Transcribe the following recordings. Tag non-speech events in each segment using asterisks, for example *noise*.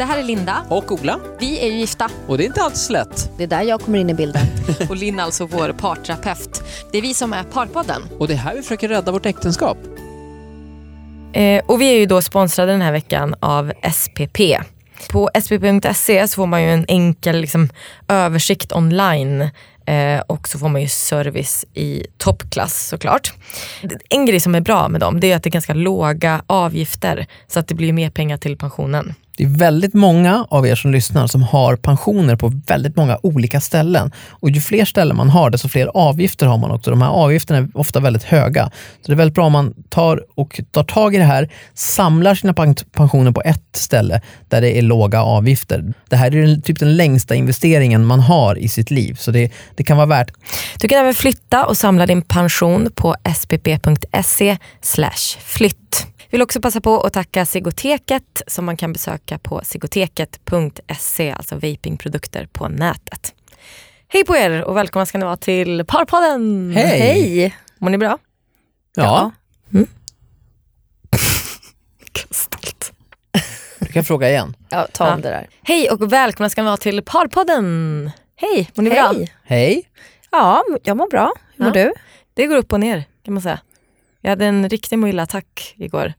Det här är Linda. Och Ola. Vi är ju gifta. Och det är inte alls lätt. Det är där jag kommer in i bilden. *laughs* och Linn alltså vår parterapeut. Det är vi som är Parpodden. Och det är här vi försöker rädda vårt äktenskap. Eh, och vi är ju då sponsrade den här veckan av SPP. På spp.se så får man ju en enkel liksom, översikt online eh, och så får man ju service i toppklass såklart. En grej som är bra med dem det är att det är ganska låga avgifter så att det blir mer pengar till pensionen. Det är väldigt många av er som lyssnar som har pensioner på väldigt många olika ställen. Och ju fler ställen man har, desto fler avgifter har man också. De här avgifterna är ofta väldigt höga. Så det är väldigt bra om man tar och tar tag i det här, samlar sina pensioner på ett ställe där det är låga avgifter. Det här är typ den längsta investeringen man har i sitt liv, så det, det kan vara värt. Du kan även flytta och samla din pension på spp.se flytt. Vill också passa på att tacka Sigoteket som man kan besöka på sigoteket.se, alltså vapingprodukter på nätet. Hej på er och välkomna ska ni vara till Parpodden! Hej! Hej! Mår ni bra? Ja. Mm. *laughs* Stolt. Du kan fråga igen. Ja, ta om Ja. det där. Hej och välkomna ska ni vara till Parpodden! Hej, mår ni bra? Hej. Hej! Ja, jag mår bra. Hur mår Ja. du? Det går upp och ner kan man säga. Jag hade en riktig moillattack igår.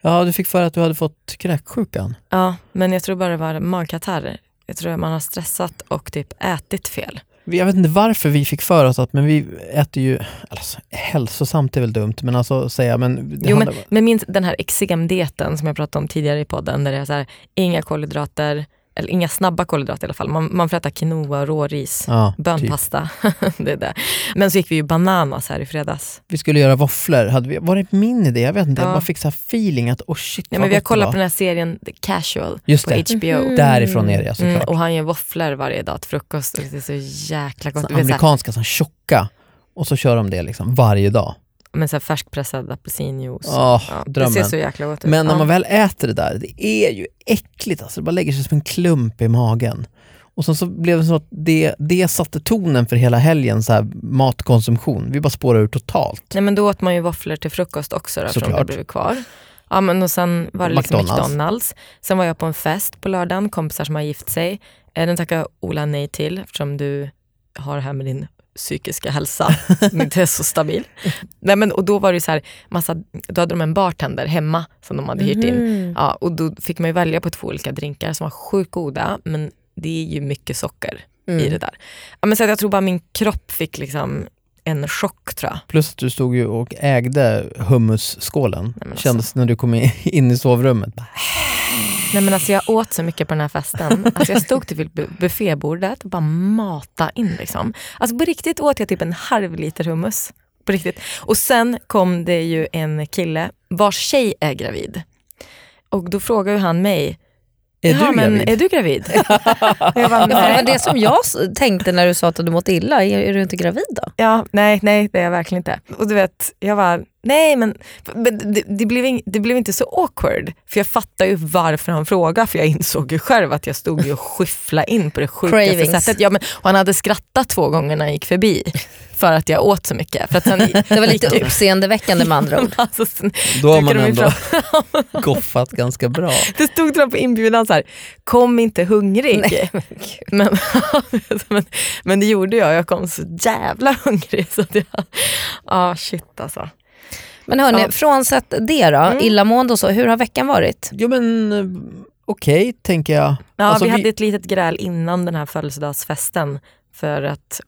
Ja, du fick för att du hade fått kräksjukan. Ja, men jag tror bara det var magkatarr. Jag tror att man har stressat och typ ätit fel. Jag vet inte varför vi fick för oss att, men vi äter ju, alltså, hälsosamt är väl dumt, men alltså säga, men... Jo, men, handlar- men minns den här exemdieten som jag pratade om tidigare i podden, där det är så här, inga kolhydrater, eller inga snabba kolhydrater i alla fall. Man, man får äta quinoa, råris, ja, typ. bönpasta. *laughs* det är det. Men så gick vi ju bananas här i fredags. Vi skulle göra våfflor, hade vi, var det min idé? Jag vet inte, jag Ja. bara fick så feeling att oh shit vad men vi har kollat på den här serien The Casual Just på det, HBO. Mhm. därifrån är det såklart. Mm, och han gör våfflor varje dag till frukost det är så jäkla gott. Så amerikanska, här tjocka. Och så kör de det liksom varje dag. Men så färskpressad apelsinjuice. Åh, ja, det ser så jäkla gott ut. Men när ja. man väl äter det där, det är ju äckligt alltså. Det bara lägger sig som en klump i magen. Och sen så blev det så att det, det satte tonen för hela helgen, så här, matkonsumtion. Vi bara spårar ur totalt. Nej men då åt man ju våfflor till frukost också då, Såklart. det blev kvar. Ja men och sen var det liksom McDonald's. McDonalds. Sen var jag på en fest på lördagen, kompisar som har gift sig. Eh, Den tackar Ola nej till eftersom du har det här med din psykiska hälsa *laughs* inte är så stabil. Nej, men, och då var det så här, massa, då hade de en bartender hemma som de hade hyrt in. Mhm. Ja, och då fick man ju välja på två olika drinkar som var sjukt goda men det är ju mycket socker i Mm. det där. Ja, men så att jag tror bara min kropp fick liksom en chock tror jag. Plus att du stod ju och ägde hummusskålen. men alltså. Kändes när du kom in, in i sovrummet. Bara, Nej men alltså jag åt så mycket på den här festen. Alltså jag stod typ vid bu- buffébordet och bara mata in liksom. Alltså på riktigt åt jag typ en halv liter hummus. På riktigt. Och sen kom det ju en kille vars tjej är gravid. Och då frågade ju han mig, Är "Jaha, du men gravid? är du gravid? *laughs* Jag bara, Ja, för det var nej. det som jag tänkte när du sa att du mått illa. Är, är du inte gravid då? Ja, nej, nej det är jag verkligen inte. Och du vet, jag var nej men, men det, det, blev in, det blev inte så awkward. För jag fattar ju varför han frågade, för jag insåg ju själv att jag stod ju och skyfflade in på det sjukaste Cravings. sättet. Ja, men, och han hade skrattat två gånger när han gick förbi för att jag åt så mycket. För att sen, *laughs* Det var lite uppseendeväckande med andra ord. *laughs* alltså, sen, Då har man ändå *laughs* goffat ganska bra. det stod på inbjudan så här, kom inte hungrig. Nej, men Men, men, men det gjorde jag, jag kom så jävla hungrig. Så att jag, ah, shit alltså. Men hörni, Ja. frånsett det då, Mm. illamående och så, hur har veckan varit? Jo men eh, okej, tänker jag. Ja, Alltså, vi, vi- hade ett litet gräl innan den här födelsedagsfesten för att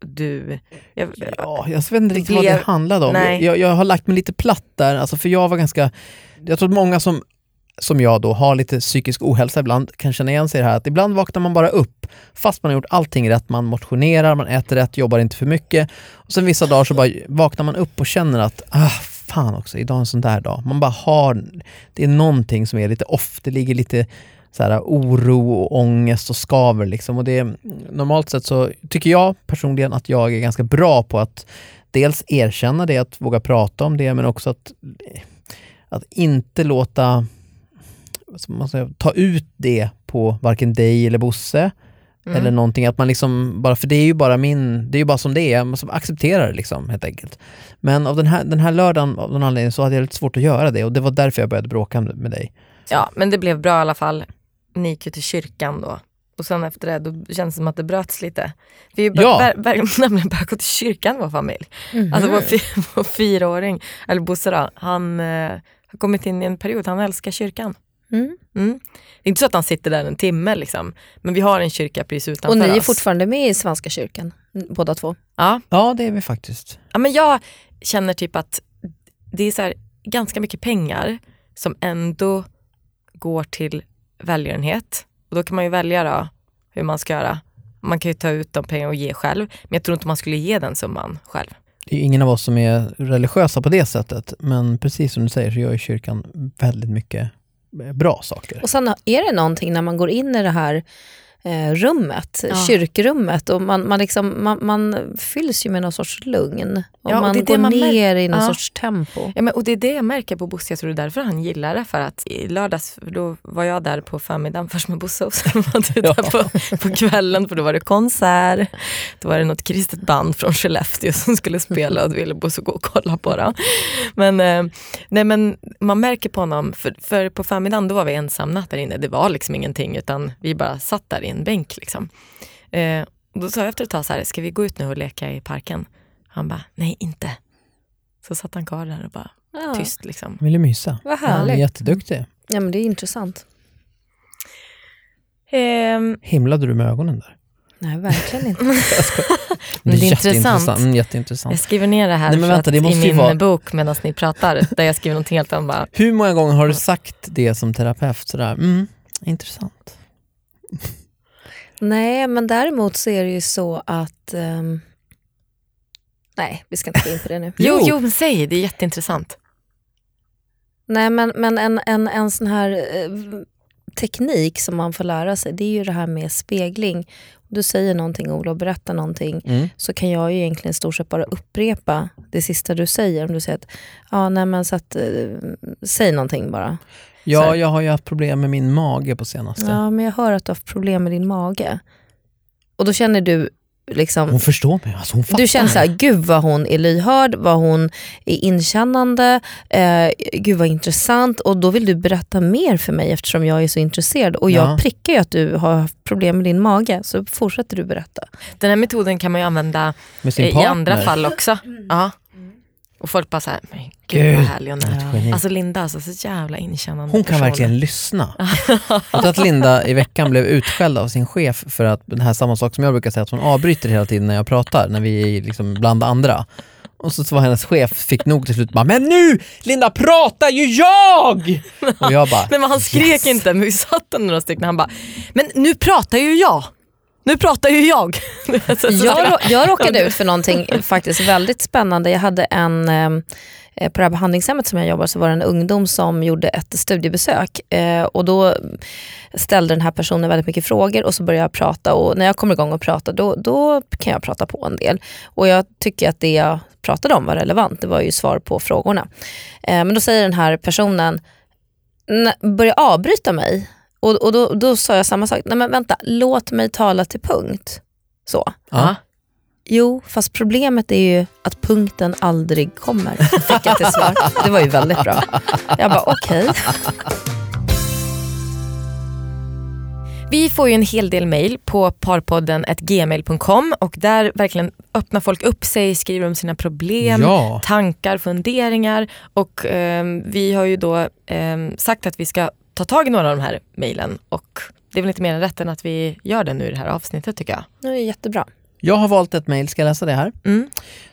du... Jag, Ja, jag vet inte riktigt vad det blev- handlade om. nej. Jag, jag har lagt mig lite platt där, alltså för jag var ganska... Jag tror att många som, som jag då har lite psykisk ohälsa ibland kan känna igen sig i det här att ibland vaknar man bara upp fast man har gjort allting rätt. Man motionerar, man äter rätt, jobbar inte för mycket. Och sen vissa dagar så bara vaknar man upp och känner att ah, fan också, idag är en sån där dag. Man bara har, det är någonting som är lite off, det ligger lite så här, oro och ångest och skaver. Liksom. Och det, normalt sett så tycker jag personligen att jag är ganska bra på att dels erkänna det, att våga prata om det, men också att, att inte låta man säga, ta ut det på varken dig eller Bosse. Mm. Eller någonting, att man liksom, bara, för det är ju bara min, det är ju bara som det är, man accepterar det liksom helt enkelt. Men av den här, den här lördagen, av någon anledning, så hade jag lite svårt att göra det och det var därför jag började bråka med, dig. Ja, men det blev bra i alla fall. Ni gick ju till kyrkan då. Och sen efter det, då känns det som att det bröts lite. Vi har Ja. ja. *laughs* nämligen börjat gå till kyrkan vår familj. Alltså vår, fy, *laughs* vår fyraåring, eller Bosse då, han eh, har kommit in i en period, han älskar kyrkan. Mm. Mm. Det är inte så att han sitter där en timme liksom, men vi har en kyrka precis utanför Och ni är oss. fortfarande med i Svenska kyrkan, båda två. Ja. Ja, det är vi faktiskt. ja, men jag känner typ att det är så här, ganska mycket pengar som ändå går till välgörenhet. Och då kan man ju välja då, hur man ska göra. Man kan ju ta ut de pengarna och ge själv, men jag tror inte man skulle ge den summan själv. Det är ingen av oss som är religiösa på det sättet, men precis som du säger så gör ju kyrkan väldigt mycket bra saker. Och sen är det någonting när man går in i det här eh, rummet, Ja. kyrkrummet och man, man, liksom, man, man fylls ju med någon sorts lugn. Och Ja, och man går man ner i någon Ja. sorts tempo. Ja, men, och det är det jag märker på Bosse, jag tror det är därför han gillar det. För att i lördags, då var jag där på förmiddagen först med Bosse och sen var du där på, på kvällen för då var det konsert. Då var det något kristet band från Skellefteå som skulle spela och då ville Bosse gå och kolla på det. Men, eh, nej, men man märker på honom, för, för på förmiddagen då var vi ensamma där inne. Det var liksom ingenting utan vi bara satt där i en bänk. Liksom. Eh, och då sa jag efter ett tag så här, ska vi gå ut nu och leka i parken? Han bara, nej inte. Så satt han kvar där och bara Ja. tyst liksom. Vill du mysa? Vad Han är härligt. jätteduktig. Ja, men det är intressant. Ehm, Himlade du med ögonen där? Nej, verkligen inte. *laughs* *laughs* Men det är intressant. Mm, jätteintressant. jag skriver ner det här Nej, men vänta, det i måste ju min vara- bok medan ni pratar, där jag skriver någonting helt annat. Bara, Hur många gånger har du sagt det som terapeut sådär, mm, intressant. Nej, men däremot så är det ju så att... ehm, nej, vi ska inte gå in på det nu. *laughs* jo, Jo. jo, men säg, det är jätteintressant. Nej, men, men en, en, en sån här eh, teknik som man får lära sig, det är ju det här med spegling. Du säger någonting Ola och berättar någonting Mm. så kan jag ju egentligen i stort sett bara upprepa det sista du säger. Om du säger att, ja nej men så att, eh, säg någonting bara. Ja, jag har ju haft problem med min mage på senaste. Ja men jag hör att du har haft problem med din mage. Och då känner du liksom, Hon förstår mig, alltså hon fattar. du känner så här, gud vad hon är lyhörd, vad hon är inkännande, eh, gud vad intressant och då vill du berätta mer för mig eftersom jag är så intresserad och jag Ja. prickar ju att du har haft problem med din mage så fortsätter du berätta. Den här metoden kan man ju använda med sin eh, i partner. andra fall också. Ja. Och folk bara såhär, men gud Gud, vad härlig hon är. Alltså Linda, alltså, så jävla inkännande Hon kan person. verkligen lyssna. *laughs* Jag tror att Linda i veckan blev utskälld av sin chef för att den här samma sak som jag brukar säga, att hon avbryter hela tiden när jag pratar, när vi är liksom bland andra. Och så, så var hennes chef, fick nog till slut bara “Men nu Linda pratar ju jag!” Och jag bara *laughs* Nej men han skrek yes. inte, men vi satt några stycken han bara, men nu pratar ju jag. Nu pratar ju jag. *laughs* Jag, jag råkade ut för någonting faktiskt väldigt spännande. Jag hade en, ehm, eh, på det här behandlingshemmet som jag jobbar så var det en ungdom som gjorde ett studiebesök eh, och då ställde den här personen väldigt mycket frågor och så började jag prata och när jag kommer igång och pratar då, då kan jag prata på en del. Och jag tycker att det jag pratade om var relevant, det var ju svar på frågorna. Eh, men då säger den här personen, börja börjar avbryta mig och, och då, då sa jag samma sak, nej men vänta, låt mig tala till punkt. Så. Ja. Jo, fast problemet är ju att punkten aldrig kommer. Fick jag till svar. Det var ju väldigt bra. Jag bara okej. Vi får ju en hel del mejl på parpodden gmail.com och där verkligen öppnar folk upp sig, skriver om sina problem, Ja. tankar, funderingar och ehm, vi har ju då ehm, sagt att vi ska ta tag i några av de här mejlen och det är väl inte mer än rätt än att vi gör det nu i det här avsnittet tycker jag. Det är jättebra. Jag har valt ett mejl, ska jag läsa det här? Mm.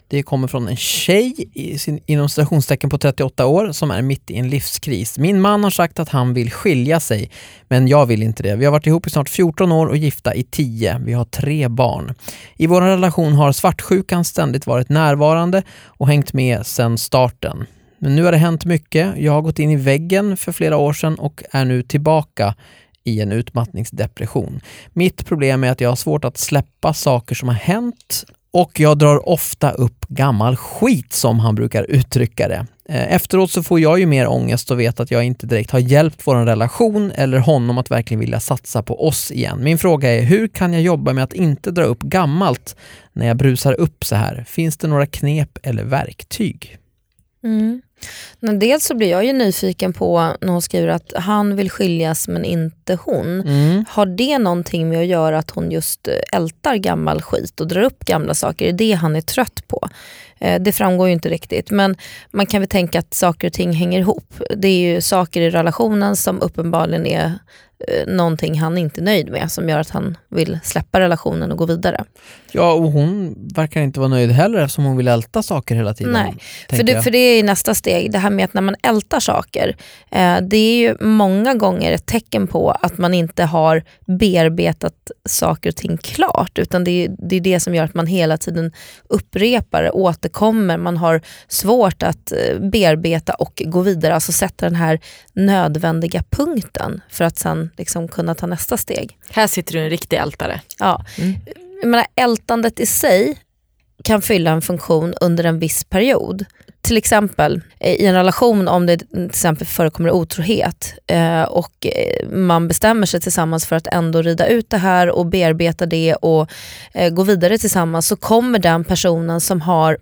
Det kommer från en tjej i sin, inom citationstecken på 38 år som är mitt i en livskris. Min man har sagt att han vill skilja sig, men jag vill inte det. Vi har varit ihop i snart 14 år och gifta i 10. Vi har tre barn. I vår relation har svartsjukan ständigt varit närvarande och hängt med sedan starten. Men nu har det hänt mycket. Jag har gått in i väggen för flera år sedan och är nu tillbaka i en utmattningsdepression. Mitt problem är att jag har svårt att släppa saker som har hänt och jag drar ofta upp gammal skit som han brukar uttrycka det. Eh, efteråt så får jag ju mer ångest och vet att jag inte direkt har hjälpt vår relation eller honom att verkligen vilja satsa på oss igen. Min fråga är, hur kan jag jobba med att inte dra upp gammalt när jag brusar upp så här? Finns det några knep eller verktyg? Mm. Men dels så blir jag ju nyfiken på när hon skriver att han vill skiljas men inte hon. Mm. Har det någonting med att göra att hon just eh, ältar gammal skit och drar upp gamla saker? Är det han är trött på? Eh, Det framgår ju inte riktigt men man kan väl tänka att saker och ting hänger ihop. Det är ju saker i relationen som uppenbarligen är någonting han inte är nöjd med som gör att han vill släppa relationen och gå vidare. Ja, och hon verkar inte vara nöjd heller eftersom hon vill älta saker hela tiden. Nej, För det, för det är nästa steg, det här med att när man ältar saker, eh, det är ju många gånger ett tecken på att man inte har bearbetat saker och ting klart, utan det är det, är det som gör att man hela tiden upprepar, återkommer, man har svårt att eh, bearbeta och gå vidare, alltså sätta den här nödvändiga punkten för att sen liksom kunna ta nästa steg. Här sitter du en riktig ältare. Ja. Mm. Jag menar, ältandet i sig kan fylla en funktion under en viss period. Till exempel eh, i en relation om det till exempel förekommer otrohet eh, och eh, man bestämmer sig tillsammans för att ändå rida ut det här och bearbeta det och eh, gå vidare tillsammans så kommer den personen som har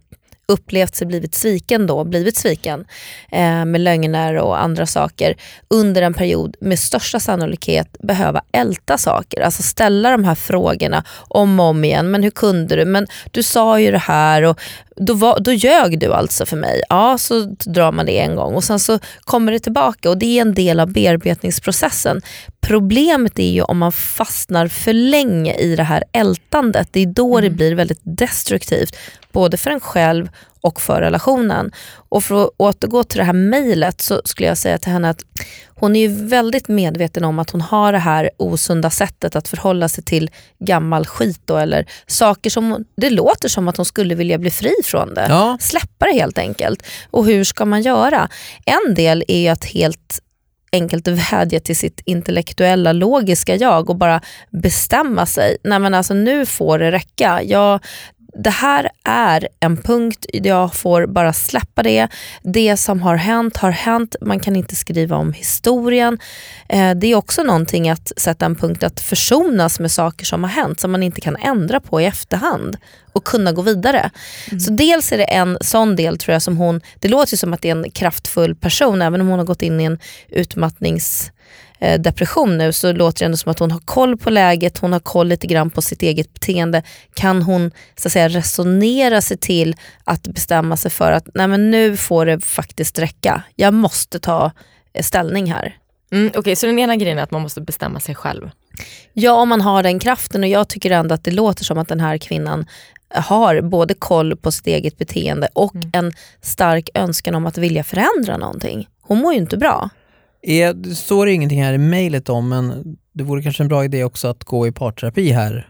upplevt sig blivit sviken då, blivit sviken eh, med lögner och andra saker under en period med största sannolikhet behöva älta saker. Alltså ställa de här frågorna om och om igen. Men hur kunde du? Men du sa ju det här och då, var, då ljög du alltså för mig. Ja, så drar man det en gång och sen så kommer det tillbaka och det är en del av bearbetningsprocessen. Problemet är ju om man fastnar för länge i det här ältandet. Det är då det blir väldigt destruktivt, både för en själv och för relationen. Och för att återgå till det här mejlet så skulle jag säga till henne att hon är ju väldigt medveten om att hon har det här osunda sättet att förhålla sig till gammal skit då, eller saker som det låter som att hon skulle vilja bli fri från det. Ja. Släppa det helt enkelt. Och hur ska man göra? En del är ju att helt enkelt vädja till sitt intellektuella logiska jag och bara bestämma sig. Nej men alltså nu får det räcka. Jag, det här är en punkt, jag får bara släppa det. Det som har hänt har hänt, man kan inte skriva om historien. Eh, det är också någonting att sätta en punkt att försonas med saker som har hänt som man inte kan ändra på i efterhand och kunna gå vidare. Så dels är det en sån del tror jag som hon, det låter ju som att det är en kraftfull person även om hon har gått in i en utmattnings depression nu så låter det ändå som att hon har koll på läget, hon har koll lite grann på sitt eget beteende. Kan hon så att säga, resonera sig till att bestämma sig för att Nej, men nu får det faktiskt räcka, jag måste ta eh, ställning här. Mm, Okej, så den ena grejen är att man måste bestämma sig själv. Ja, om man har den kraften och jag tycker ändå att det låter som att den här kvinnan har både koll på sitt eget beteende och en stark önskan om att vilja förändra någonting. Hon mår ju inte bra. Är, det står ingenting här i mejlet om, men det vore kanske en bra idé också att gå i parterapi här.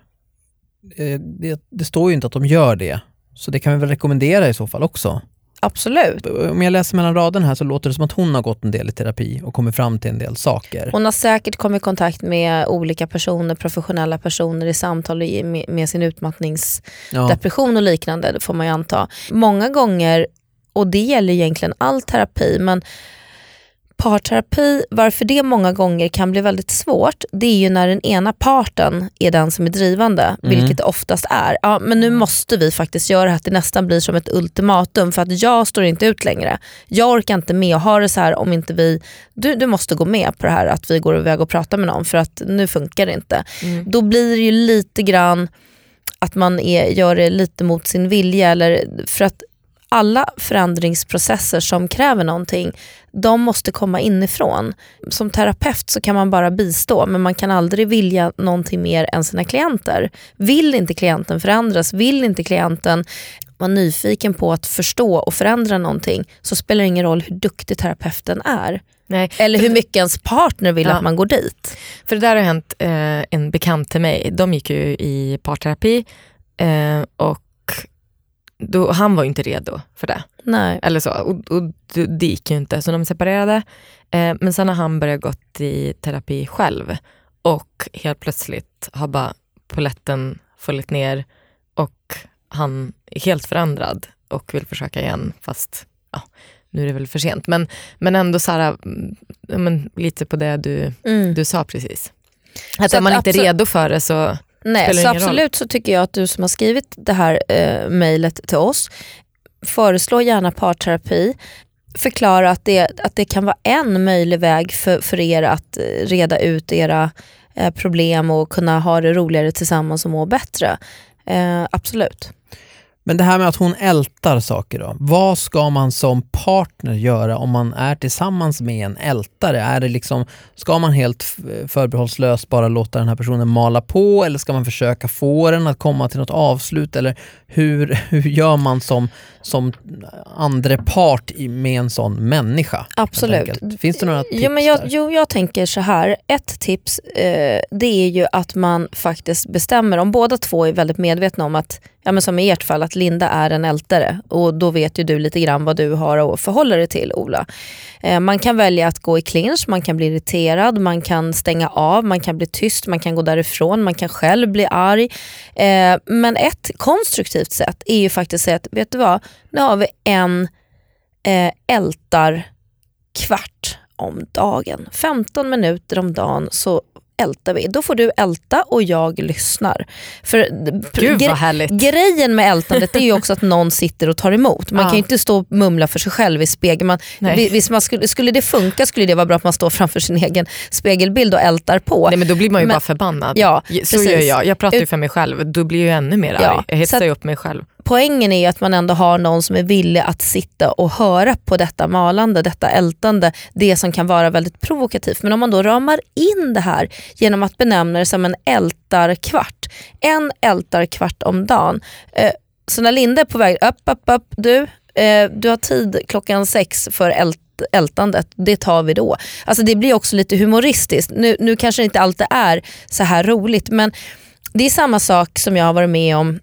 Eh, Det, det står ju inte att de gör det, så det kan vi väl rekommendera i så fall också. Absolut. Om jag läser mellan raderna här så låter det som att hon har gått en del i terapi och kommit fram till en del saker. Hon har säkert kommit i kontakt med olika personer, professionella personer i samtal med sin utmattningsdepression Ja. och liknande, det får man ju anta. Många gånger, och det gäller egentligen all terapi, men parterapi, varför det många gånger kan bli väldigt svårt, det är ju när den ena parten är den som är drivande, vilket det oftast är. Ja, men nu måste vi faktiskt göra det här, att det nästan blir som ett ultimatum för att jag står inte ut längre. Jag orkar inte med att ha det så här om inte vi, du, du måste gå med på det här att vi går iväg och pratar med någon för att nu funkar det inte. Då blir det ju lite grann att man är, gör det lite mot sin vilja eller för att alla förändringsprocesser som kräver någonting, de måste komma inifrån. Som terapeut så kan man bara bistå men man kan aldrig vilja någonting mer än sina klienter. Vill inte klienten förändras, vill inte klienten vara nyfiken på att förstå och förändra någonting så spelar det ingen roll hur duktig terapeuten är. Nej, Eller hur mycket ens partner vill Ja. att man går dit. För det där har hänt eh, en bekant till mig. De gick ju i parterapi eh, och då, han var ju inte redo för det. Nej. Eller så. Och, och det, gick ju inte, så de separerade. Eh, men sen har han börjat gått i terapi själv och helt plötsligt har bara poletten fallit ner och han är helt förändrad och vill försöka igen fast ja, nu är det väl för sent. Men, men ändå här, mm, men, lite på det du, Mm. du sa precis. Att Så är man att inte absolut- redo för det så Nej, så ingen roll. absolut så tycker jag att du som har skrivit det här eh, mejlet till oss, föreslå gärna parterapi. Förklara att det, att det kan vara en möjlig väg för, för er att eh, reda ut era eh, problem och kunna ha det roligare tillsammans och må bättre. Eh, absolut. Men det här med att hon ältar saker då. Vad ska man som partner göra om man är tillsammans med en ältare? Är det liksom, ska man helt förbehållslöst bara låta den här personen mala på eller ska man försöka få den att komma till något avslut? Eller hur, *laughs* hur gör man som, som andre part med en sån människa? Absolut. Finns det några tips Jo, men jag, jo, jag tänker så här. Ett tips eh, det är ju att man faktiskt bestämmer, om båda två är väldigt medvetna om att, ja, men som i ert fall, att Linda är en ältare och då vet ju du lite grann vad du har att förhålla dig till Ola. Eh, man kan välja att gå i clinch, man kan bli irriterad, man kan stänga av, man kan bli tyst, man kan gå därifrån, man kan själv bli arg. Eh, men ett konstruktivt sätt är ju faktiskt att säga att, vet du vad, nu har vi en eh, ältar kvart om dagen. 15 minuter om dagen så ältar vi. Då får du älta och jag lyssnar. För gud gre- vad härligt. Grejen med ältandet är ju också att någon sitter och tar emot. Man *laughs* Ja. kan ju inte stå och mumla för sig själv i spegeln. Man, visst, man skulle, skulle det funka skulle det vara bra att man står framför sin egen spegelbild och ältar på. Nej, men då blir man ju Men- bara förbannad. Ja, så precis. gör jag. Jag pratar ju för mig själv. Då blir jag ju ännu mer arg. Ja, Jag så hetsar ju upp mig själv. Poängen är ju att man ändå har någon som är villig att sitta och höra på detta malande, detta ältande, det som kan vara väldigt provokativt. Men om man då ramar in det här genom att benämna det som en ältarkvart, en ältarkvart om dagen. Eh, så när Linda är på väg, upp, upp, upp, du, eh, du har tid klockan sex för ält ältandet, det tar vi då. Alltså det blir också lite humoristiskt. Nu, nu kanske det inte alltid är så här roligt men det är samma sak som jag har varit med om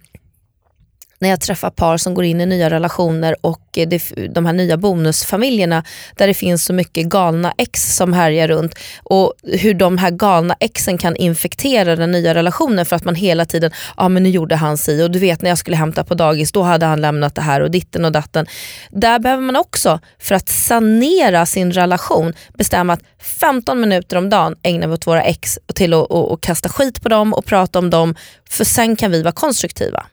när jag träffar par som går in i nya relationer och det, de här nya bonusfamiljerna där det finns så mycket galna ex som härjar runt och hur de här galna exen kan infektera den nya relationen för att man hela tiden, ja ah, men nu gjorde han si och du vet när jag skulle hämta på dagis då hade han lämnat det här och ditten och datten. Där behöver man också för att sanera sin relation bestämma att 15 minuter om dagen ägnar vi åt våra ex till att och, och kasta skit på dem och prata om dem för sen kan vi vara konstruktiva.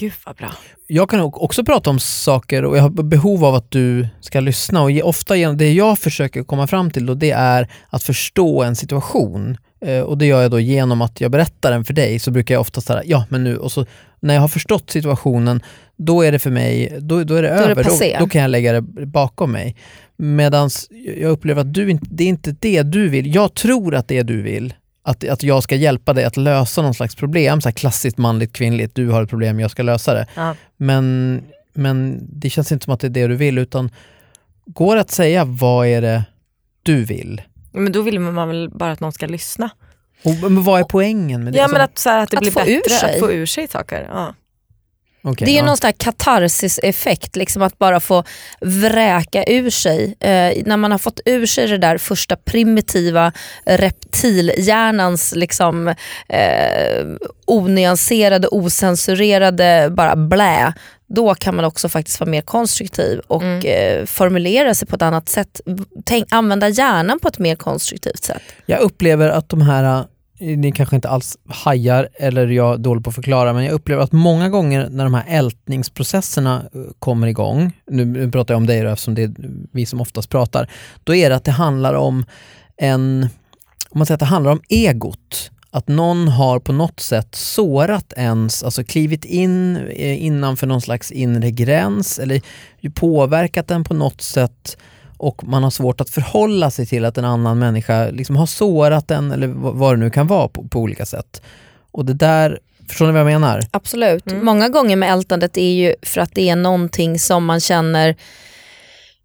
Gud vad bra. Jag kan också prata om saker och jag har behov av att du ska lyssna och ofta det jag försöker komma fram till då, det är att förstå en situation. Eh, och det gör jag då genom att jag berättar den för dig så brukar jag ofta säga ja men nu och så när jag har förstått situationen då är det för mig, då, då är det är det över. Då, då kan jag lägga det bakom mig. Medan jag upplever att du det är inte det du vill. Jag tror att det du vill att, att jag ska hjälpa dig att lösa någon slags problem, så här klassiskt manligt kvinnligt, du har ett problem, jag ska lösa det. Ja. Men, men det känns inte som att det är det du vill utan går det att säga vad är det du vill? Men då vill man väl bara att någon ska lyssna. Och, men vad är poängen med det? Ja Alltså, men att, så här, att det Att blir få ur bättre, sig. att få ur sig saker. Ja. Okej, Det är ja. någon sån här katarsis-effekt, liksom att bara få vräka ur sig. Eh, när man har fått ur sig det där första primitiva reptilhjärnans liksom, eh, onyanserade, osensurerade bara blä, då kan man också faktiskt vara mer konstruktiv och Mm. eh, formulera sig på ett annat sätt. Tänk, använda hjärnan på ett mer konstruktivt sätt. Jag upplever att de här, ni kanske inte alls hajar eller jag är dålig på att förklara, men jag upplever att många gånger när de här ältningsprocesserna eh, kommer igång, nu pratar jag om dig då, eftersom det är vi som oftast pratar, då är det att det handlar om en, om man säger att det handlar om egot. Att någon har på något sätt sårat ens, alltså klivit in eh, innanför någon slags inre gräns eller påverkat den på något sätt och man har svårt att förhålla sig till att en annan människa liksom har sårat den eller vad det nu kan vara på, på olika sätt. Och det där, förstår ni vad jag menar? Absolut. Mm. Många gånger med ältandet är ju för att det är någonting som man känner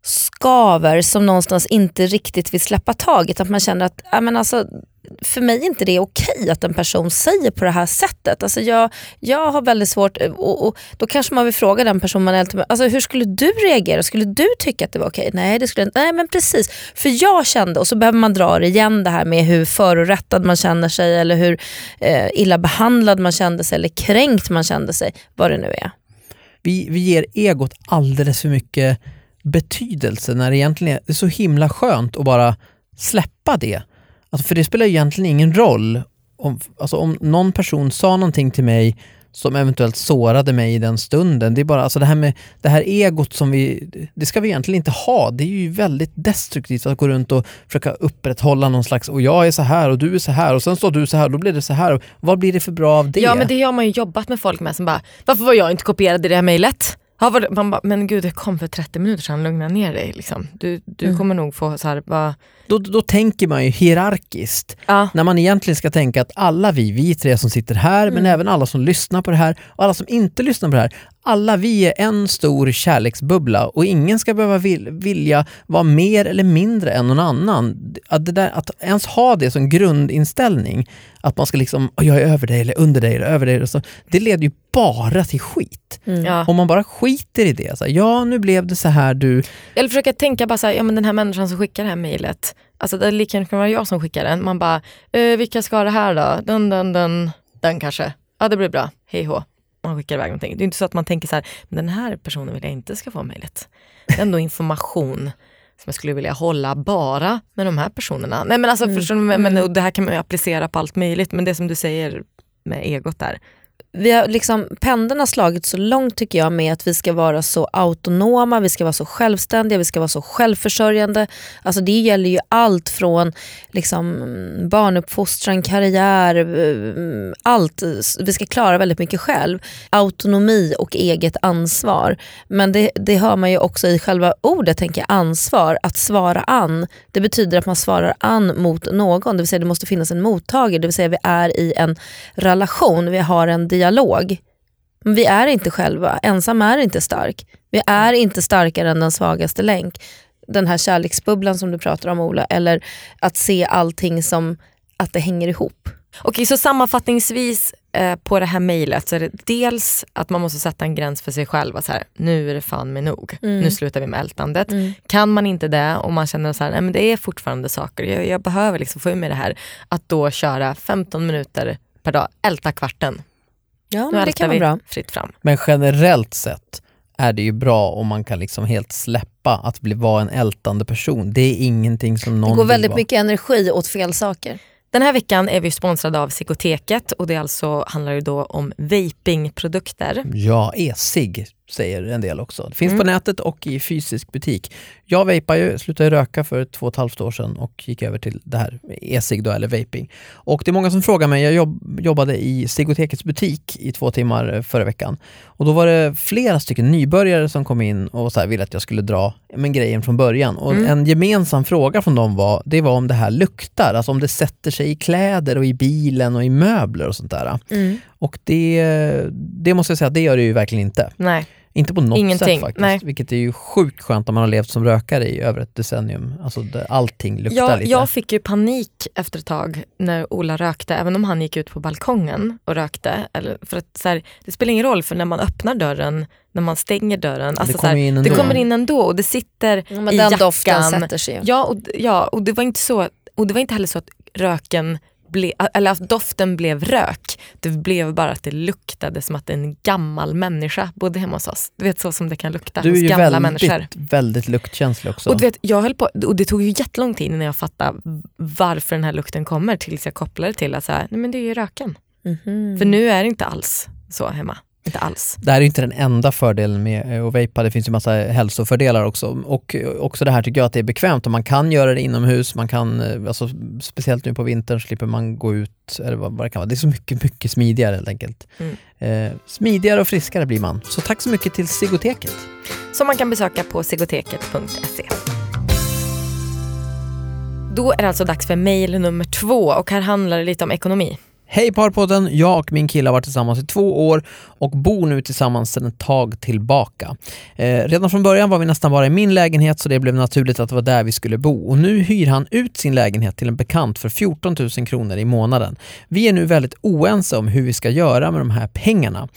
skaver som någonstans inte riktigt vill släppa taget. Att man känner att ja, men alltså, för mig är inte det okej att en person säger på det här sättet. Alltså jag, jag har väldigt svårt, eh, och, och då kanske man vill fråga den personen man ältar med, alltså hur skulle du reagera? Skulle du tycka att det var okej? Nej, det skulle. Nej men precis, för jag kände, och så behöver man dra det igen det här med hur förorättad man känner sig eller hur eh, illa behandlad man kände sig eller kränkt man kände sig, vad det nu är. Vi, vi ger egot alldeles för mycket betydelse när det egentligen är, det är så himla skönt att bara släppa det. Alltså för det spelar egentligen ingen roll om, alltså om någon person sa någonting till mig som eventuellt sårade mig i den stunden. Det är bara alltså det här med det här egot som vi, det ska vi egentligen inte ha. Det är ju väldigt destruktivt att gå runt och försöka upprätthålla någon slags, och jag är så här och du är så här och sen står du så här och då blir det så här. Vad blir det för bra av det? Ja men det har man ju jobbat med folk med som bara, varför var jag inte kopierad i det här mejlet? Ja, man bara, men gud det kom för 30 minuter sedan, lugna ner dig. Liksom. Du, du Mm. kommer nog få så här, bara, Då, då tänker man ju hierarkiskt. ja. När man egentligen ska tänka att alla vi, vi tre som sitter här, men även alla som lyssnar på det här och alla som inte lyssnar på det här, alla vi är en stor kärleksbubbla och ingen ska behöva vil, vilja vara mer eller mindre än någon annan. Att, det där, att ens ha det som grundinställning, att man ska liksom, "Åh, jag är över dig eller under dig eller över dig, så, det leder ju bara till skit. Ja. Om man bara skiter i det, så här, ja nu blev det så här du, Eller försöka tänka bara så här, ja men den här människan som skickar det här mejlet, alltså det kan vara jag som skickar den. Man bara, eh, vilka ska ha det här då? Den, den, den, den kanske. Ja det blir bra, hej hå. Man skickar iväg någonting. Det är inte så att man tänker så här, men den här personen vill jag inte ska få mejlet. Det är ändå information som jag skulle vilja hålla bara med de här personerna. Nej men alltså, förstår du, men, och det här kan man ju applicera på allt möjligt, men det som du säger med egot där vi har liksom, pendeln har slagit så långt tycker jag med att vi ska vara så autonoma, vi ska vara så självständiga, vi ska vara så självförsörjande. Alltså det gäller ju allt från liksom, barnuppfostran, karriär, eh, allt. Vi ska klara väldigt mycket själv. Autonomi och eget ansvar. Men det, det hör man ju också i själva ordet, tänker jag, ansvar. Att svara an, det betyder att man svarar an mot någon. Det vill säga det måste finnas en mottagare, det vill säga vi är i en relation, vi har en dialog. Men vi är inte själva, ensam är inte stark. Vi är inte starkare än den svagaste länk. Den här kärleksbubblan som du pratar om Ola, eller att se allting som att det hänger ihop. Okej, så sammanfattningsvis eh, på det här mejlet så är det dels att man måste sätta en gräns för sig själv. att Så här, nu är det fan med nog. Nu slutar vi med ältandet. Kan man inte det och man känner så här, nej, men det är fortfarande saker, jag, jag behöver liksom få ur mig det här. Att då köra 15 minuter per dag, älta kvarten. Ja, men det kan vara vi bra. fritt fram. Men generellt sett är det ju bra om man kan liksom helt släppa att bli, vara en ältande person. Det är ingenting som någon Det går vill väldigt vara. mycket energi åt fel saker. Den här veckan är vi sponsrade av Psykoteket och det alltså handlar ju då om vapingprodukter. Ja, e-cigg säger en del också. Det finns Mm. på nätet och i fysisk butik. Jag vapar ju, slutade röka för två och ett halvt år sedan och gick över till det här e-cigg då, eller vaping. Och det är många som frågar mig, jag jobb, jobbade i Cigotekets butik i två timmar eh, förra veckan. Och då var det flera stycken nybörjare som kom in och så ville att jag skulle dra men, grejen från början. Och Mm. en gemensam fråga från dem var, det var om det här luktar, alltså om det sätter sig i kläder och i bilen och i möbler och sånt där. Och det, det måste jag säga, det gör det ju verkligen inte. Nej. Inte på något Ingenting, sätt faktiskt. nej. Vilket är ju sjukt skönt om man har levt som rökare i över ett decennium. Alltså det, allting luktar Jag, lite. jag fick ju panik efter ett tag när Ola rökte, även om han gick ut på balkongen och rökte. Eller, för att, så här, det spelar ingen roll för när man öppnar dörren, när man stänger dörren, alltså, så kommer här, in det ändå. kommer in ändå och det sitter Ja, men i den jackan. doften sätter sig. Ja och, ja, och det var inte så, och det var inte heller så att röken ble, eller att doften blev rök. Det blev bara att det luktade som att en gammal människa bodde hemma hos oss. Du vet så som det kan lukta du är hos ju gamla väldigt, människor. väldigt luktkänslig också. Och du vet, jag höll på, och det tog ju jättelång tid innan jag fattade varför den här lukten kommer tills jag kopplade till att så här, nej men det är ju röken. Mhm. För nu är det inte alls så hemma. Inte alls. Det här är inte den enda fördelen med eh, att vejpa, det finns ju massa hälsofördelar också. Och eh, också det här tycker jag att det är bekvämt och man kan göra det inomhus, man kan, eh, alltså, speciellt nu på vintern slipper man gå ut, eller vad vad det kan vara. Det är så mycket, mycket smidigare helt enkelt. Mm. Eh, smidigare och friskare blir man. Så tack så mycket till Sigoteket. Som man kan besöka på sigoteket.se. Då är det alltså dags för mail nummer två och här handlar det lite om ekonomi. Hej Parpodden! Jag och min kille har varit tillsammans i två år och bor nu tillsammans sedan ett tag tillbaka. Eh, redan från början var vi nästan bara i min lägenhet så det blev naturligt att det var där vi skulle bo och nu hyr han ut sin lägenhet till en bekant för 14 000 kronor i månaden. Vi är nu väldigt oense om hur vi ska göra med de här pengarna.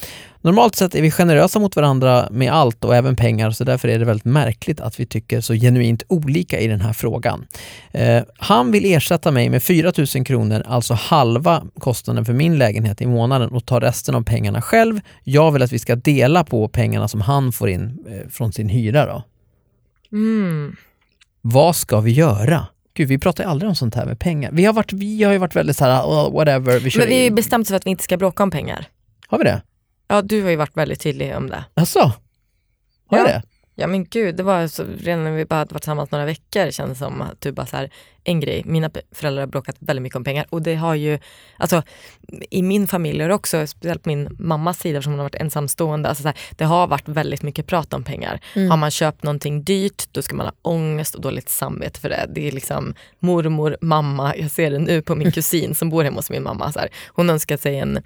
Normalt sett är vi generösa mot varandra med allt och även pengar så därför är det väldigt märkligt att vi tycker så genuint olika i den här frågan. Eh, han vill ersätta mig med 4 000 kronor, alltså halva kostnaden för min lägenhet i månaden och ta resten av pengarna själv. Jag vill att vi ska dela på pengarna som han får in eh, från sin hyra. Då. Mm. Vad ska vi göra? Gud, vi pratar ju aldrig om sånt här med pengar. Vi har, varit, vi har ju varit väldigt så här, "Oh, whatever. Vi Men vi har ju bestämt oss för att vi inte ska bråka om pengar. Har vi det? Ja, du har ju varit väldigt tydlig om det. Alltså, Har Ja. vi det? Ja men gud, det var så, redan när vi bara hade varit tillsammans några veckor kändes det som att du bara så här, en grej, mina föräldrar har bråkat väldigt mycket om pengar och det har ju, alltså i min familj och också, speciellt på min mammas sida eftersom hon har varit ensamstående, alltså så här, det har varit väldigt mycket prat om pengar. Mm. Har man köpt någonting dyrt, då ska man ha ångest och dåligt samvete för det. Det är liksom mormor, mamma, jag ser det nu på min *laughs* kusin som bor hemma hos min mamma. Så här, hon önskar sig en,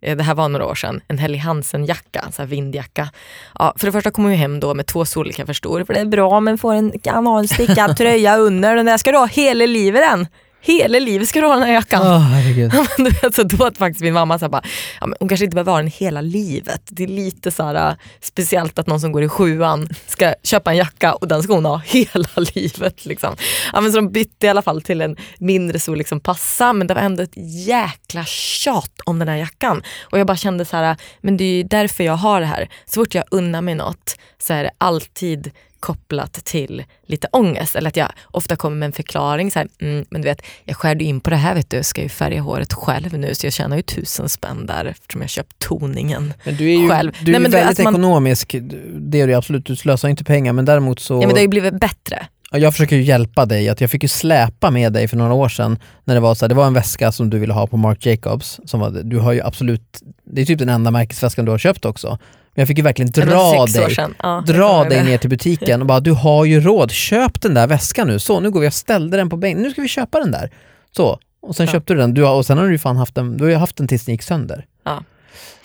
eh, det här var några år sedan, en Helly Hansen-jacka, så vindjacka. Ja, för det första kommer hon ju hem då med två storlekar för stor, för det är bra men får en analstickad *laughs* tröja under, den där ska du ha hela livet den. Hela livet ska du ha den här jackan. Herregud. *laughs* Men du vet, så då att faktiskt min mamma så bara, ja, men hon kanske inte behöver ha den hela livet. Det är lite så här, äh, speciellt att någon som går i sjuan ska köpa en jacka och den ska hon ha *laughs* hela livet. Liksom. Ja, men så de bytte i alla fall till en mindre storlek som passar men det var ändå ett jäkla tjat om den här jackan. Och jag bara kände så här, men det är ju därför jag har det här. Så fort jag unnar mig något så är det alltid kopplat till lite ångest. Eller att jag ofta kommer med en förklaring. Så här, mm, men du vet, jag skärde in på det här vet du, ska ju färga håret själv nu så jag tjänar ju tusen spänn där eftersom jag köpt toningen. Men du är ju, Själv. du är Nej, väldigt man- ekonomisk, det är du absolut, du slösar inte pengar men däremot så Ja men det har ju blivit bättre. Ja, Jag försöker ju hjälpa dig, att jag fick ju släpa med dig för några år sedan när det var så här, det var en väska som du ville ha på Marc Jacobs, som var, du har ju absolut, det är typ den enda märkesväskan du har köpt också. Men jag fick ju verkligen dra dig. Ja, dra dig ner till butiken och bara du har ju råd, köp den där väskan nu. Så nu går vi, jag ställde den på bänken, nu ska vi köpa den där. Så, och sen Ja. köpte du den, du har, och sen har du ju fan haft den, du har haft den tills den gick sönder. Ja.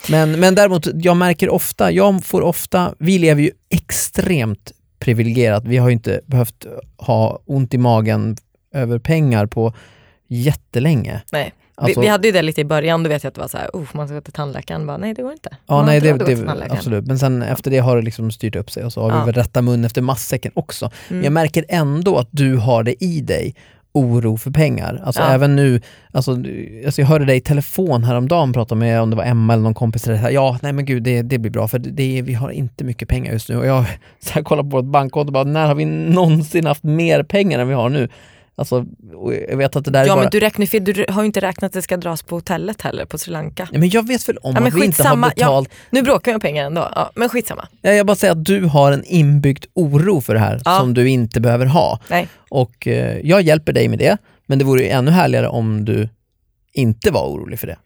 Men, men däremot, jag märker ofta, jag får ofta, vi lever ju extremt privilegierat. Vi har ju inte behövt ha ont i magen över pengar på jättelänge. Nej. Alltså- vi, vi hade ju det lite i början, då vet jag att det var så här, oh, man ska gå till tandläkaren. Bara, nej det går inte. Ja, Man nej, det, det, absolut. Men sen efter det har det liksom styrt upp sig och så har Ja. vi väl rätta mun efter matsäcken också. Men Mm. jag märker ändå att du har det i dig, oro för pengar. Alltså Ja. även nu, alltså, alltså jag hörde dig i telefon häromdagen prata med, om det var Emma eller någon kompis, där, ja nej men gud det, det blir bra för det, vi har inte mycket pengar just nu. Och jag *laughs* så här, kollar på vårt bankkonto och bara, när har vi någonsin haft mer pengar än vi har nu? Alltså, jag vet att det där är Ja bara... men du räknar fel, du har ju inte räknat att det ska dras på hotellet heller på Sri Lanka. Ja, men jag vet väl om Ja, att vi inte har skitsamma. Ja. betalt Nu bråkar vi om pengar ändå, ja, men skitsamma. Ja, Jag bara säger att du har en inbyggd oro för det här Ja. som du inte behöver ha. Nej. Och eh, jag hjälper dig med det, men det vore ju ännu härligare om du inte var orolig för det.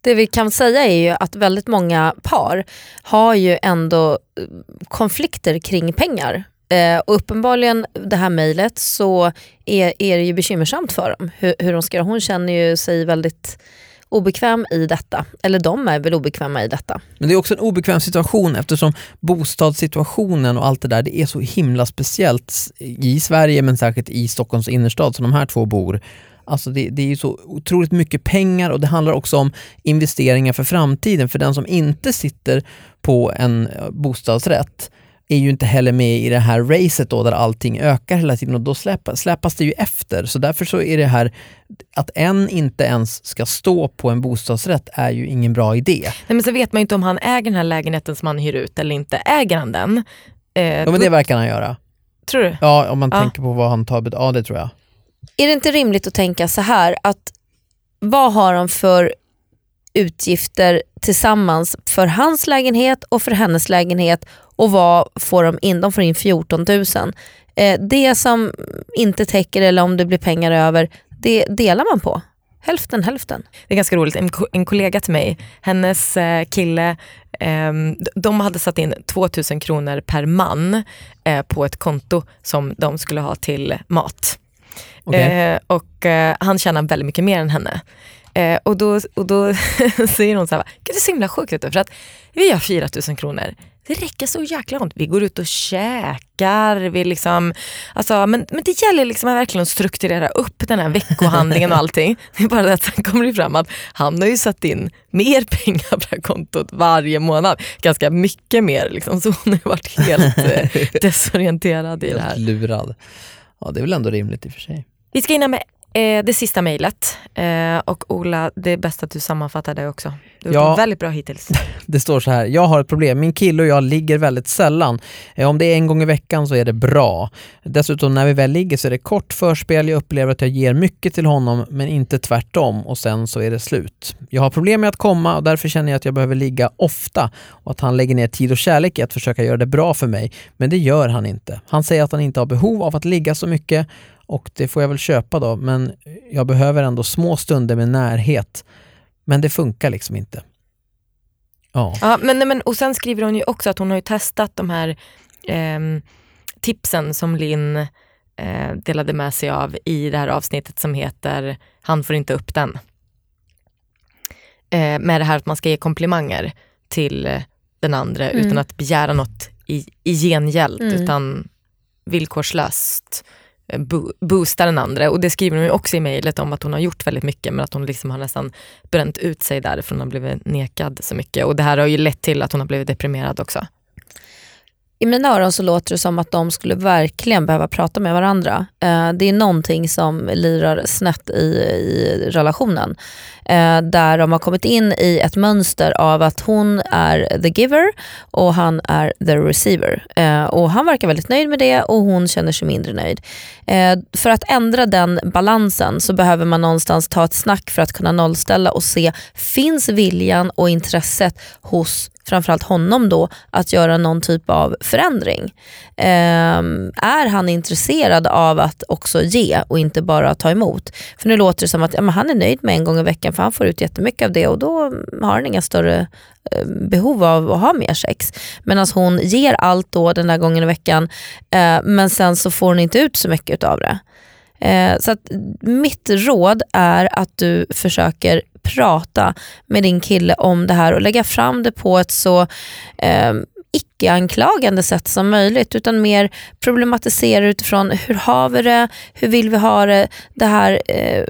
Det vi kan säga är ju att väldigt många par har ju ändå eh, konflikter kring pengar. Eh, och uppenbarligen det här mejlet så är, är det ju bekymmersamt för dem hur, hur de ska göra. Hon känner ju sig väldigt obekväm i detta. Eller de är väl obekväma i detta. Men det är också en obekväm situation eftersom bostadssituationen och allt det där, det är så himla speciellt i Sverige men särskilt i Stockholms innerstad som de här två bor. Alltså det, det är ju så otroligt mycket pengar och det handlar också om investeringar för framtiden. För den som inte sitter på en eh, bostadsrätt är ju inte heller med i det här racet då där allting ökar hela tiden och då släpas, släpas det ju efter. Så därför så är det här att en inte ens ska stå på en bostadsrätt är ju ingen bra idé. Nej, men så vet man ju inte om han äger den här lägenheten som han hyr ut eller inte. Äger han den? Eh, Ja men det verkar han göra. Tror du? Ja om man Ja. tänker på vad han tar Ja det tror jag. Är det inte rimligt att tänka så här att vad har de för utgifter tillsammans för hans lägenhet och för hennes lägenhet och vad får de in? De får in 14 000. Eh, det som inte täcker eller om det blir pengar över, det delar man på. Hälften hälften. Det är ganska roligt. En, ko- en kollega till mig, hennes eh, kille, d- de hade satt in 2000 kronor per man eh, på ett konto som de skulle ha till mat. Okej. Eh, och eh, han tjänar väldigt mycket mer än henne. Eh, och då, och då *laughs* säger hon så här, "Gud, det är så himla sjukt vet du, för att vi har 4 000 kronor. Det räcker så jäkla långt. Vi går ut och käkar. Vi liksom, alltså, men, men det gäller liksom att verkligen strukturera upp den här veckohandlingen och *laughs* allting. Det är bara det att sen kommer det fram att han har ju satt in mer pengar på det här kontot varje månad. Ganska mycket mer. Liksom. Så hon har varit helt eh, *laughs* desorienterad i det här. Lurad. Ja, det är väl ändå rimligt i och för sig. Vi ska hinna med eh, det sista mejlet. Eh, och Ola, det är bäst att du sammanfattar det också. Du har Ja. gjort väldigt bra hittills. *laughs* Det står så här, jag har ett problem. Min kille och jag ligger väldigt sällan. Eh, Om det är en gång i veckan så är det bra. Dessutom när vi väl ligger så är det kort förspel. Jag upplever att jag ger mycket till honom men inte tvärtom och sen så är det slut. Jag har problem med att komma och därför känner jag att jag behöver ligga ofta och att han lägger ner tid och kärlek i att försöka göra det bra för mig. Men det gör han inte. Han säger att han inte har behov av att ligga så mycket och det får jag väl köpa då men jag behöver ändå små stunder med närhet. Men det funkar liksom inte. Ja. Ja, men, nej, men, och sen skriver hon ju också att hon har ju testat de här ehm, tipsen som Linn eh, delade med sig av i det här avsnittet som heter Han får inte upp den. Eh, med det här att man ska ge komplimanger till eh, den andra Mm. utan att begära något i, i gengäld Mm. utan villkorslöst eh, Eh, bo- boosta den andra. Och det skriver hon ju också i mejlet om att hon har gjort väldigt mycket men att hon liksom har nästan bränt ut sig där för hon har blivit nekad så mycket. Och det här har ju lett till att hon har blivit deprimerad också. I mina öron så låter det som att de skulle verkligen behöva prata med varandra. Eh, det är någonting som lirar snett i, i relationen. Eh, där de har kommit in i ett mönster av att hon är the giver och han är the receiver. Eh, och han verkar väldigt nöjd med det och hon känner sig mindre nöjd. Eh, för att ändra den balansen så behöver man någonstans ta ett snack för att kunna nollställa och se, finns viljan och intresset hos framförallt honom då att göra någon typ av förändring. Ehm, är han intresserad av att också ge och inte bara ta emot? För nu låter det som att ja, men han är nöjd med en gång i veckan för han får ut jättemycket av det och då har han inga större eh, behov av att ha mer sex. Medan hon ger allt då den där gången i veckan eh, men sen så får hon inte ut så mycket av det. Eh, så att mitt råd är att du försöker prata med din kille om det här och lägga fram det på ett så eh, icke-anklagande sätt som möjligt utan mer problematisera utifrån hur har vi det, hur vill vi ha det, det här eh,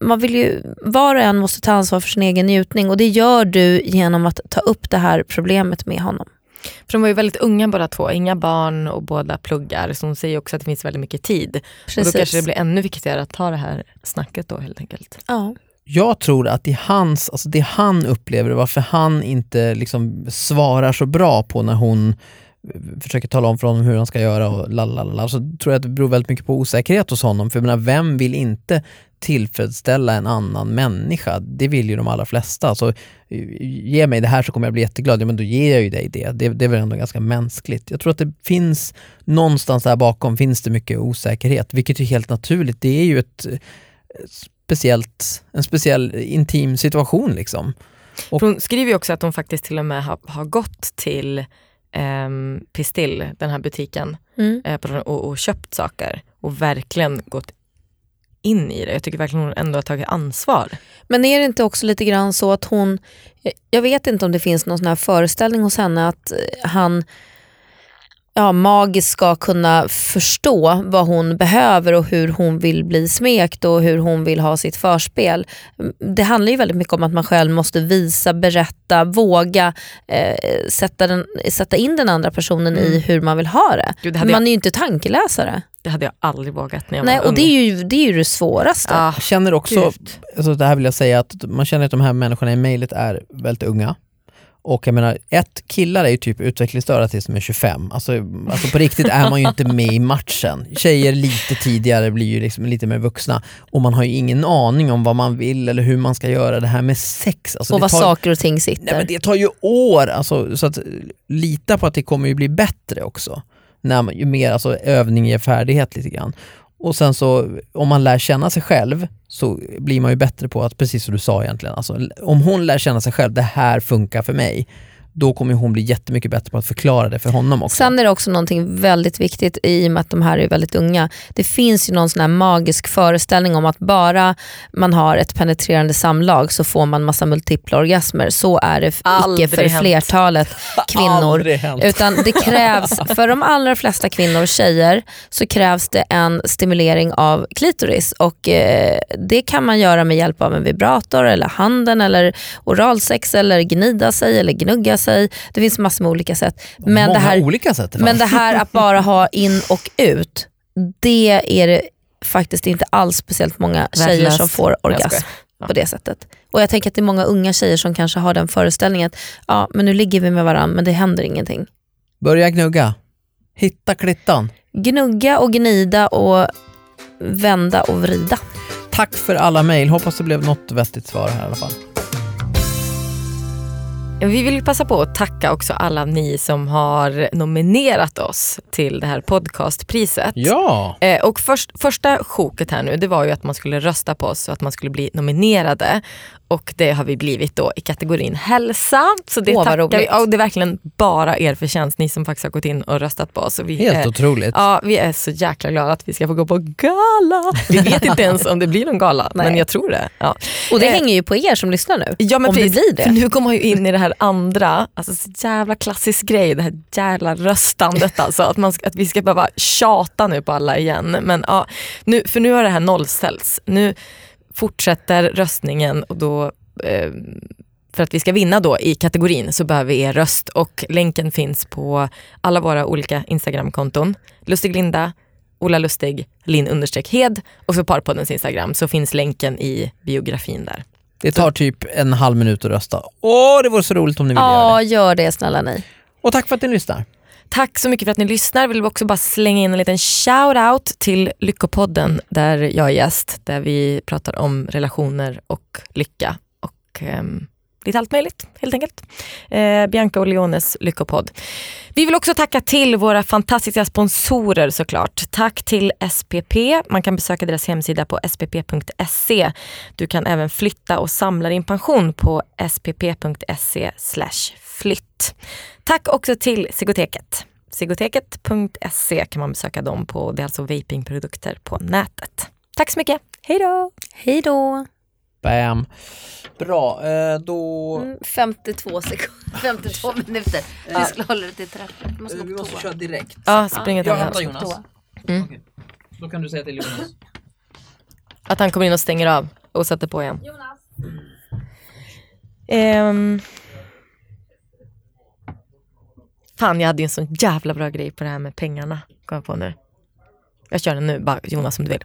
man vill ju, var och en måste ta ansvar för sin egen njutning och det gör du genom att ta upp det här problemet med honom. För de var ju väldigt unga båda två, inga barn och båda pluggar. Så hon säger också att det finns väldigt mycket tid. Och då kanske det blir ännu viktigare att ta det här snacket då helt enkelt. Ja. Jag tror att det hans, alltså det han upplever, varför han inte liksom svarar så bra på när hon eh, försöker tala om för honom hur han ska göra och lalala, så tror jag att det beror väldigt mycket på osäkerhet hos honom. För jag menar, vem vill inte tillfredsställa en annan människa? Det vill ju de allra flesta. Så ge mig det här så kommer jag bli jätteglad. Ja, men då ger jag ju dig det. det. Det är väl ändå ganska mänskligt. Jag tror att det finns, någonstans där bakom finns det mycket osäkerhet, vilket är helt naturligt. Det är ju ett eh, speciellt, en speciell intim situation liksom. Och- hon skriver ju också att hon faktiskt till och med har, har gått till ehm, Pistill, den här butiken, Mm. eh, och, och köpt saker och verkligen gått in i det. Jag tycker verkligen hon ändå har tagit ansvar. Men är det inte också lite grann så att hon, jag vet inte om det finns någon sån här föreställning hos henne att eh, han ja, magiskt ska kunna förstå vad hon behöver och hur hon vill bli smekt och hur hon vill ha sitt förspel. Det handlar ju väldigt mycket om att man själv måste visa, berätta, våga eh, sätta, den, sätta in den andra personen i hur man vill ha det. Gud, det, man jag, är ju inte tankeläsare. det hade jag aldrig vågat när jag Nej, var och ung. det är ju det, är ju det svåraste. ah, Jag känner också, gud. alltså det här vill jag säga, att man känner att de här människorna i mejlet är väldigt unga. Och jag menar, ett, killar är ju typ utvecklingsstörda tills de är 25. Alltså, alltså på riktigt är man ju inte med i matchen. Tjejer lite tidigare blir ju liksom lite mer vuxna och man har ju ingen aning om vad man vill eller hur man ska göra det här med sex. Alltså, och vad tar- saker och ting sitter. Nej, men det tar ju år, alltså, så att lita på att det kommer ju bli bättre också. När man, ju mer alltså, övning ger färdighet lite grann. Och sen så, om man lär känna sig själv så blir man ju bättre på att, precis som du sa egentligen, alltså, om hon lär känna sig själv, det här funkar för mig, då kommer hon bli jättemycket bättre på att förklara det för honom också. Sen är det också någonting väldigt viktigt i och med att de här är väldigt unga. Det finns ju någon sån här magisk föreställning om att bara man har ett penetrerande samlag så får man massa multipla orgasmer. Så är det f- icke Aldrig för hänt. flertalet *laughs* kvinnor. Aldrig. Utan det krävs, *laughs* för de allra flesta kvinnor och tjejer så krävs det en stimulering av klitoris och eh, det kan man göra med hjälp av en vibrator eller handen eller oralsex eller gnida sig eller gnugga sig. Det finns massor med olika sätt. Men Många det här, olika sätt. men det här att bara ha in och ut, det är det faktiskt inte alls speciellt många tjejer Värdelöst. som får orgasm. Ja. på det sättet. Och jag tänker att det är många unga tjejer som kanske har den föreställningen att ja, men nu ligger vi med varandra men det händer ingenting. Börja gnugga. Hitta klittan. Gnugga och gnida och vända och vrida. Tack för alla mejl. Hoppas det blev något vettigt svar här i alla fall. Vi vill passa på att tacka också alla ni som har nominerat oss till det här podcastpriset. Ja, Eh, och först, första sjoket här nu det var ju att man skulle rösta på oss och att man skulle bli nominerade. Och det har vi blivit då i kategorin hälsa. Så det Åh, tackar vi. Ja, och det är verkligen bara er förtjänst, ni som faktiskt har gått in och röstat på oss. Och vi helt är, otroligt. Ja, vi är så jäkla glada att vi ska få gå på gala. Vi vet inte ens om det blir någon gala, men Nej. jag tror det. Ja. Och det Eh, hänger ju på er som lyssnar nu. Ja, men om det precis. blir det. För nu kommer man ju in i det här andra, alltså så jävla klassisk grej, det här jävla röstandet *laughs* alltså. Att, man ska, att vi ska behöva tjata nu på alla igen. Men, ja, nu, för nu har det här nollställts. Nu fortsätter röstningen och då eh, för att vi ska vinna då i kategorin så behöver vi er röst och länken finns på alla våra olika Instagramkonton. Lustig Linda, Ola Lustig, Linn Hed och så Parpoddens Instagram så finns länken i biografin där. Det tar typ en halv minut att rösta. Åh, det vore så roligt om ni ville göra Ja, det. gör det snälla ni. Och tack för att ni lyssnar. Tack så mycket för att ni lyssnar. Vill också bara slänga in en liten shout-out till Lyckopodden där jag är gäst. Där vi pratar om relationer och lycka och ehm, lite allt möjligt helt enkelt. Eh, Bianca och Leones Lyckopodd. Vi vill också tacka till våra fantastiska sponsorer såklart. Tack till SPP. Man kan besöka deras hemsida på spp.se. Du kan även flytta och samla din pension på spp.se flytt. Tack också till Sigoteket. Sigoteket.se kan man besöka dem på. Det är alltså vapingprodukter på nätet. Tack så mycket. Hej då! Hej då. Bam. Bra, eh, då... Mm, 52 sekunder, 52 minuter. Vi skulle hålla det till 30. Jag måste gå på toa. köra direkt. Ja, spring ett Jag hämtar Jonas. Mm. Okej. Då kan du säga till Jonas. Att han kommer in och stänger av och sätter på igen. Ehm. Fan, jag hade ju en sån jävla bra grej på det här med pengarna. Kom jag på nu. Jag kör den nu, bara Jonas om du vill.